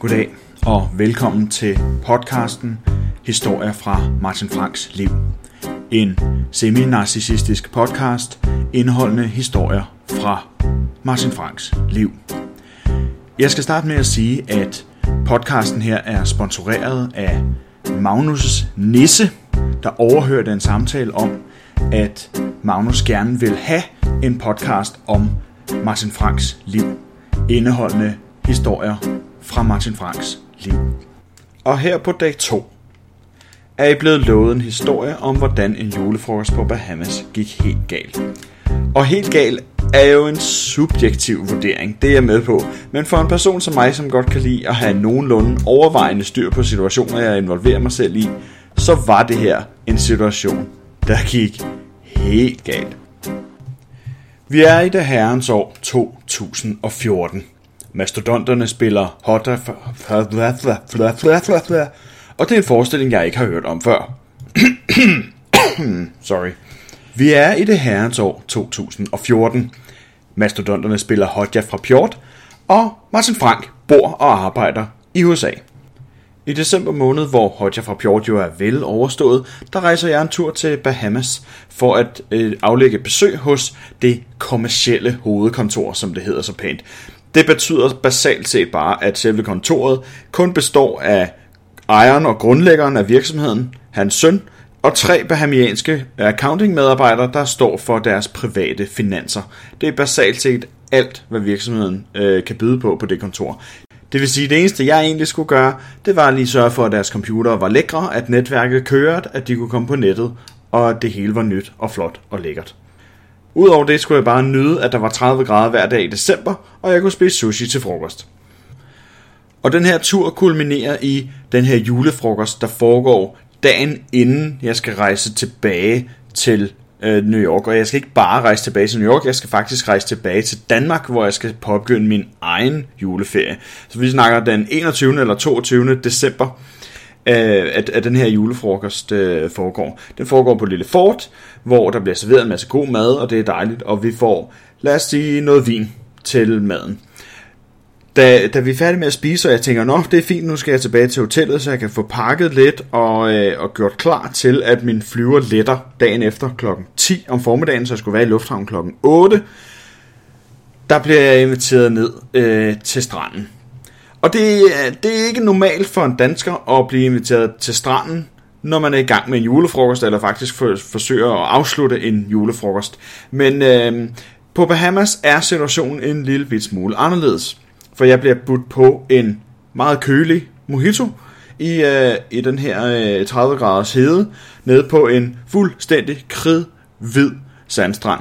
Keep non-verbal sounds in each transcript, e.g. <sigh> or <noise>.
Goddag og velkommen til podcasten Historier fra Martin Franks liv. En semi-narcissistisk podcast indeholdende historier fra Martin Franks liv. Jeg skal starte med at sige, at podcasten her er sponsoreret af Magnus Nisse, der overhørte en samtale om, at Magnus gerne vil have en podcast om Martin Franks liv, indeholdende historier fra Martin Franks liv. Og her på dag 2 er I blevet lovet en historie om, hvordan en julefrokost på Bahamas gik helt galt. Og helt galt er jo en subjektiv vurdering, det er jeg med på. Men for en person som mig, som godt kan lide at have nogenlunde overvejende styr på situationer, jeg involverer mig selv i, så var det her en situation, der gik helt galt. Vi er i det herrens år 2014. Mastodonterne spiller hot og det er en forestilling, jeg ikke har hørt om før. <coughs> Sorry. Vi er i det herrens år 2014. Mastodonterne spiller Hodja fra Pjort, og Martin Frank bor og arbejder i USA. I december måned, hvor Hodja fra Pjort jo er vel overstået, der rejser jeg en tur til Bahamas for at øh, aflægge besøg hos det kommercielle hovedkontor, som det hedder så pænt. Det betyder basalt set bare, at selve kontoret kun består af ejeren og grundlæggeren af virksomheden, hans søn, og tre bahamianske accounting-medarbejdere, der står for deres private finanser. Det er basalt set alt, hvad virksomheden øh, kan byde på på det kontor. Det vil sige, at det eneste, jeg egentlig skulle gøre, det var at lige sørge for, at deres computer var lækre, at netværket kørte, at de kunne komme på nettet, og at det hele var nyt og flot og lækkert. Udover det skulle jeg bare nyde, at der var 30 grader hver dag i december, og jeg kunne spise sushi til frokost. Og den her tur kulminerer i den her julefrokost, der foregår dagen inden jeg skal rejse tilbage til øh, New York. Og jeg skal ikke bare rejse tilbage til New York, jeg skal faktisk rejse tilbage til Danmark, hvor jeg skal påbegynde min egen juleferie. Så vi snakker den 21. eller 22. december Øh, at, at den her julefrokost øh, foregår. Den foregår på Lille Fort, hvor der bliver serveret en masse god mad, og det er dejligt, og vi får, lad os sige, noget vin til maden. Da, da vi er færdige med at spise, og jeg tænker, nå, det er fint, nu skal jeg tilbage til hotellet, så jeg kan få pakket lidt og, øh, og gjort klar til, at min flyver letter dagen efter klokken 10 om formiddagen, så jeg skulle være i lufthavnen klokken 8. Der bliver jeg inviteret ned øh, til stranden. Og det, øh, det er ikke normalt for en dansker at blive inviteret til stranden, når man er i gang med en julefrokost, eller faktisk for, forsøger at afslutte en julefrokost. Men øh, på Bahamas er situationen en lille bit smule anderledes. For jeg bliver budt på en meget kølig mojito i, øh, i den her øh, 30 graders hede, nede på en fuldstændig kridhvid sandstrand.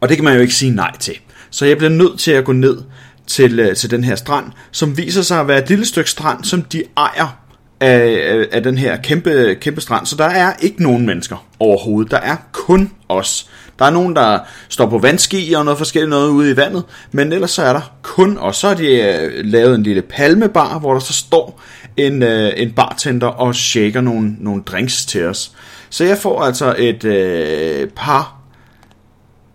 Og det kan man jo ikke sige nej til. Så jeg bliver nødt til at gå ned til, øh, til den her strand, som viser sig at være et lille stykke strand, som de ejer af, øh, af den her kæmpe, kæmpe strand. Så der er ikke nogen mennesker overhovedet. Der er kun os. Der er nogen, der står på vandski og noget forskelligt noget ude i vandet, men ellers så er der kun os. Så har de øh, lavet en lille palmebar, hvor der så står en, en bartender og shaker nogle, nogle drinks til os. Så jeg får altså et øh, par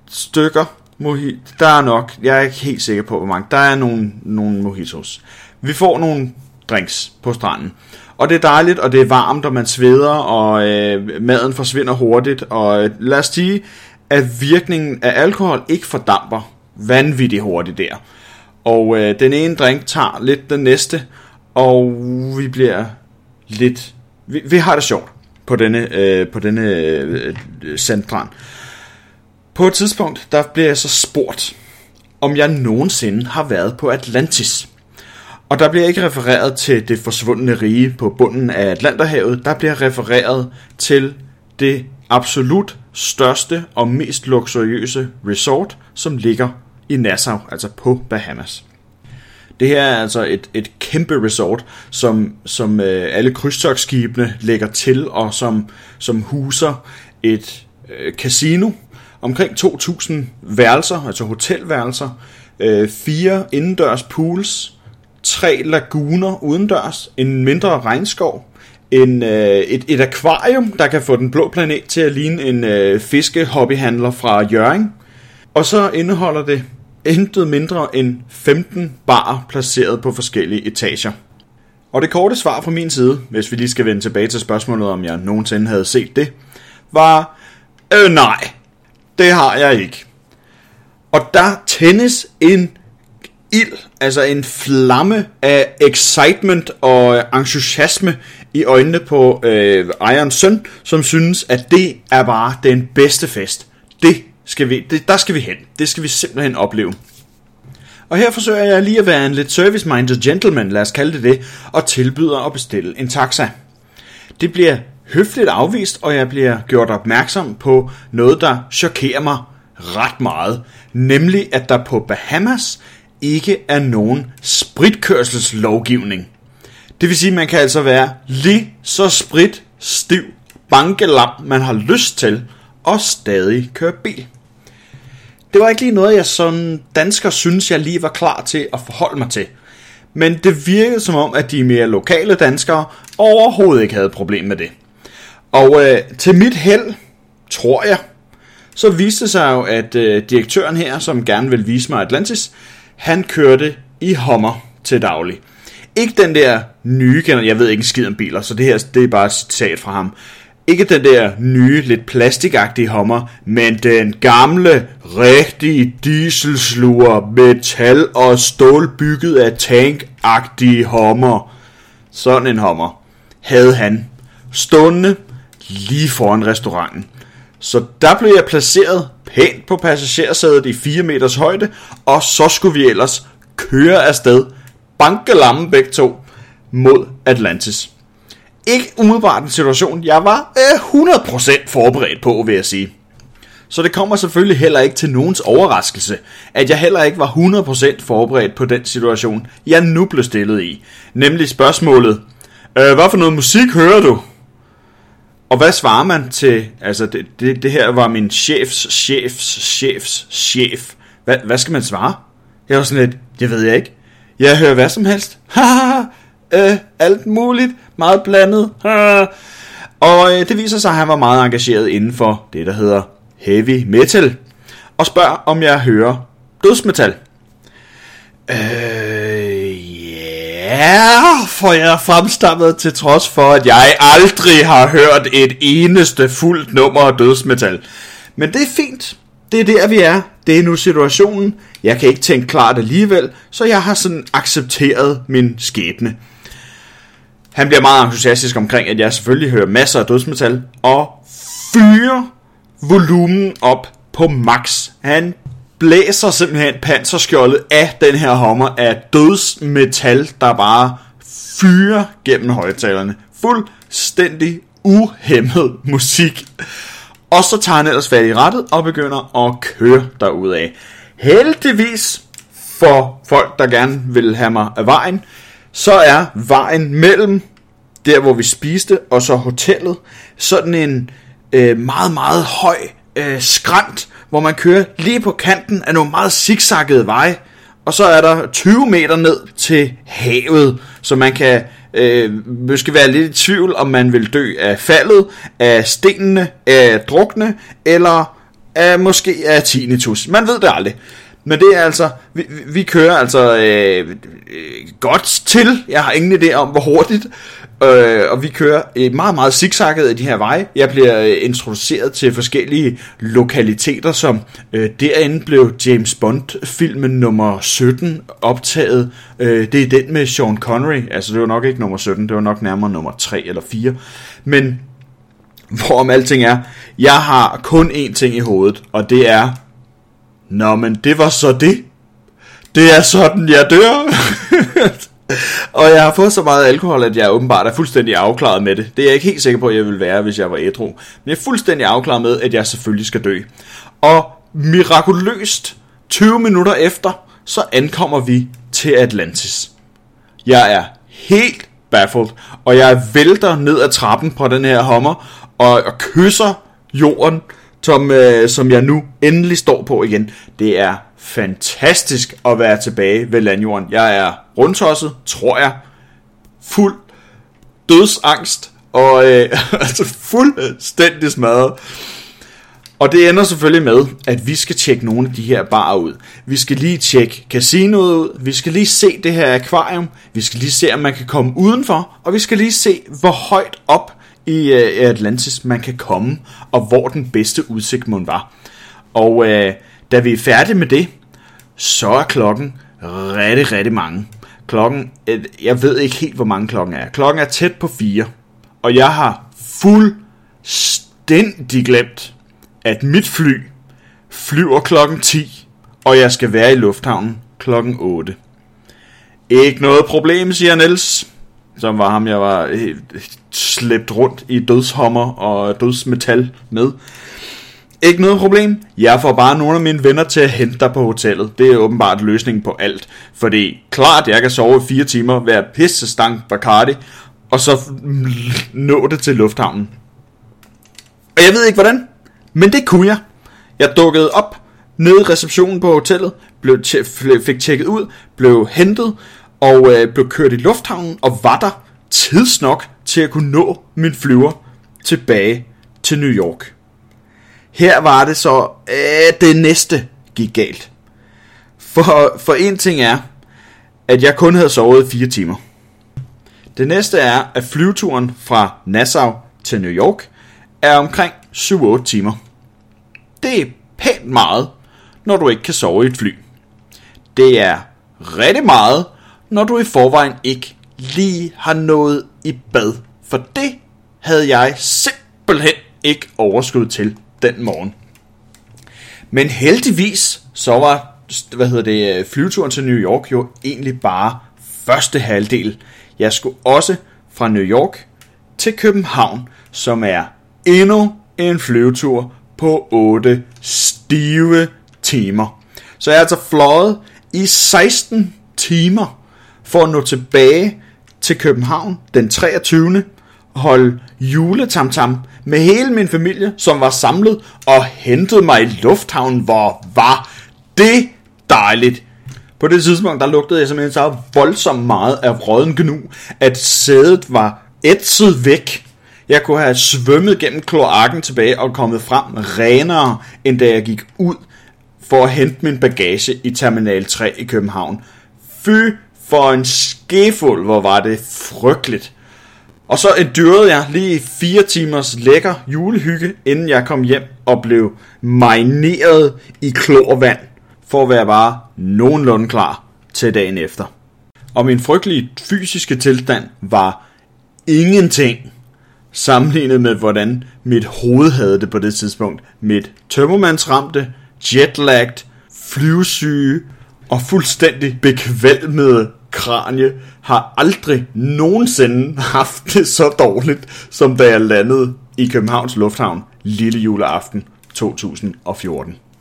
stykker Mohi Der er nok, jeg er ikke helt sikker på, hvor mange. Der er nogle, nogle mojitos. Vi får nogle drinks på stranden. Og det er dejligt, og det er varmt, og man sveder, og øh, maden forsvinder hurtigt. Og øh, lad os sige, at virkningen af alkohol ikke fordamper vanvittigt hurtigt der. Og øh, den ene drink tager lidt den næste, og vi bliver lidt... Vi, vi har det sjovt på denne, øh, på denne øh, øh centran. På et tidspunkt, der bliver jeg så spurgt, om jeg nogensinde har været på Atlantis. Og der bliver ikke refereret til det forsvundne rige på bunden af Atlanterhavet, der bliver refereret til det absolut største og mest luksuriøse resort, som ligger i Nassau, altså på Bahamas. Det her er altså et, et kæmpe resort, som, som øh, alle krydstogsskibene lægger til, og som, som huser et øh, casino, omkring 2.000 værelser, altså hotelværelser, øh, fire indendørs pools, tre laguner udendørs, en mindre regnskov, en, øh, et, et akvarium, der kan få den blå planet til at ligne en øh, fiskehobbyhandler fra Jøring. Og så indeholder det intet mindre end 15 bar placeret på forskellige etager. Og det korte svar fra min side, hvis vi lige skal vende tilbage til spørgsmålet, om jeg nogensinde havde set det, var, øh nej, det har jeg ikke. Og der tændes en ild, altså en flamme af excitement og entusiasme i øjnene på øh, Irons søn, som synes, at det er bare den bedste fest. Det skal vi, det, der skal vi hen. Det skal vi simpelthen opleve. Og her forsøger jeg lige at være en lidt service-minded gentleman, lad os kalde det det, og tilbyder at bestille en taxa. Det bliver høfligt afvist, og jeg bliver gjort opmærksom på noget, der chokerer mig ret meget. Nemlig, at der på Bahamas ikke er nogen spritkørselslovgivning. Det vil sige, at man kan altså være lige så sprit, stiv, bankelam, man har lyst til, og stadig køre bil. Det var ikke lige noget, jeg som dansker synes, jeg lige var klar til at forholde mig til. Men det virkede som om, at de mere lokale danskere overhovedet ikke havde problem med det. Og øh, til mit held, tror jeg, så viste det sig jo, at øh, direktøren her, som gerne vil vise mig Atlantis, han kørte i Hummer til daglig. Ikke den der nye, jeg ved ikke en skid om biler, så det her det er bare et citat fra ham. Ikke den der nye, lidt plastikagtige Hummer, men den gamle, rigtige dieselsluger, metal og stålbygget af tankagtige Hummer. Sådan en Hummer havde han stående lige foran restauranten. Så der blev jeg placeret pænt på passagersædet i 4 meters højde, og så skulle vi ellers køre afsted, banke lammen begge to, mod Atlantis. Ikke umiddelbart en situation, jeg var øh, 100% forberedt på, vil jeg sige. Så det kommer selvfølgelig heller ikke til nogens overraskelse, at jeg heller ikke var 100% forberedt på den situation, jeg nu blev stillet i. Nemlig spørgsmålet, øh, hvad for noget musik hører du? Og hvad svarer man til, altså det, det, det her var min chefs, chefs, chefs, chef. Hvad, hvad skal man svare? Jeg var sådan lidt, det ved jeg ikke. Jeg hører hvad som helst. <laughs> Haha, øh, alt muligt, meget blandet. Og øh, det viser sig, at han var meget engageret inden for det, der hedder heavy metal. Og spørger, om jeg hører dødsmetal. Øh, ja, for jeg er fremstammet til trods for, at jeg aldrig har hørt et eneste fuldt nummer af dødsmetal. Men det er fint. Det er der, vi er. Det er nu situationen. Jeg kan ikke tænke klart alligevel, så jeg har sådan accepteret min skæbne. Han bliver meget entusiastisk omkring, at jeg selvfølgelig hører masser af dødsmetal, og fyrer volumen op på max. Han blæser simpelthen panserskjoldet af den her hommer af dødsmetal, der bare fyrer gennem højtalerne. Fuldstændig uhemmet musik. Og så tager han ellers fat i rettet og begynder at køre derudad. Heldigvis for folk, der gerne vil have mig af vejen, så er vejen mellem der, hvor vi spiste, og så hotellet, sådan en øh, meget, meget høj øh, skrant, hvor man kører lige på kanten af nogle meget zigzaggede veje, og så er der 20 meter ned til havet, så man kan øh, måske være lidt i tvivl, om man vil dø af faldet, af stenene, af drukne, eller af måske af tinnitus. Man ved det aldrig. Men det er altså, vi, vi kører altså øh, øh, godt til. Jeg har ingen idé om, hvor hurtigt. Øh, og vi kører øh, meget, meget zigzagget af de her veje. Jeg bliver øh, introduceret til forskellige lokaliteter, som øh, derinde blev James Bond-filmen nummer 17 optaget. Øh, det er den med Sean Connery. Altså, det var nok ikke nummer 17, det var nok nærmere nummer 3 eller 4. Men hvorom alting er, jeg har kun én ting i hovedet, og det er Nå, men det var så det. Det er sådan, jeg dør. <laughs> og jeg har fået så meget alkohol, at jeg åbenbart er fuldstændig afklaret med det. Det er jeg ikke helt sikker på, at jeg ville være, hvis jeg var ædru. Men jeg er fuldstændig afklaret med, at jeg selvfølgelig skal dø. Og mirakuløst, 20 minutter efter, så ankommer vi til Atlantis. Jeg er helt baffled, og jeg vælter ned ad trappen på den her hommer, og, og kysser jorden, som, øh, som jeg nu endelig står på igen. Det er fantastisk at være tilbage ved landjorden. Jeg er rundtosset, tror jeg, fuld dødsangst, og øh, <laughs> altså fuldstændig smadret. Og det ender selvfølgelig med, at vi skal tjekke nogle af de her barer ud. Vi skal lige tjekke casinoet ud, vi skal lige se det her akvarium, vi skal lige se, om man kan komme udenfor, og vi skal lige se, hvor højt op i øh, Atlantis man kan komme, og hvor den bedste udsigt må var. Og øh, da vi er færdige med det, så er klokken rigtig, rigtig mange. Klokken, øh, jeg ved ikke helt, hvor mange klokken er. Klokken er tæt på 4, og jeg har fuldstændig glemt, at mit fly flyver klokken 10, og jeg skal være i lufthavnen klokken 8. Ikke noget problem, siger Niels, som var ham, jeg var øh, slæbt rundt i dødshommer og dødsmetal med. Ikke noget problem. Jeg får bare nogle af mine venner til at hente dig på hotellet. Det er åbenbart løsningen på alt. Fordi klart, jeg kan sove i fire timer, være pisse stank Bacardi, og så nå det til lufthavnen. Og jeg ved ikke hvordan, men det kunne jeg. Jeg dukkede op nede i receptionen på hotellet, blev fik tjekket ud, blev hentet og øh, blev kørt i lufthavnen og var der tidsnok til at kunne nå min flyver tilbage til New York. Her var det så, øh, det næste gik galt. For, for en ting er, at jeg kun havde sovet i fire timer. Det næste er, at flyveturen fra Nassau til New York er omkring 7-8 timer. Det er pænt meget, når du ikke kan sove i et fly. Det er rigtig meget, når du i forvejen ikke lige har nået i bad. For det havde jeg simpelthen ikke overskud til den morgen. Men heldigvis så var hvad hedder det, flyveturen til New York jo egentlig bare første halvdel. Jeg skulle også fra New York til København, som er endnu en flyvetur på 8 stive timer. Så jeg er altså fløjet i 16 timer for at nå tilbage til København den 23 holde juletamtam med hele min familie, som var samlet og hentede mig i lufthavnen, hvor var det dejligt. På det tidspunkt, der lugtede jeg simpelthen så voldsomt meget af råden gnu, at sædet var ætset væk. Jeg kunne have svømmet gennem kloakken tilbage og kommet frem renere, end da jeg gik ud for at hente min bagage i Terminal 3 i København. Fy for en skefuld, hvor var det frygteligt. Og så endurede jeg lige fire timers lækker julehygge, inden jeg kom hjem og blev marineret i klorvand, for at være bare nogenlunde klar til dagen efter. Og min frygtelige fysiske tilstand var ingenting sammenlignet med, hvordan mit hoved havde det på det tidspunkt. Mit tømmermandsramte, jetlagt, flyvesyge og fuldstændig bekvalmede kranie har aldrig nogensinde haft det så dårligt, som da jeg landede i Københavns Lufthavn lille juleaften 2014.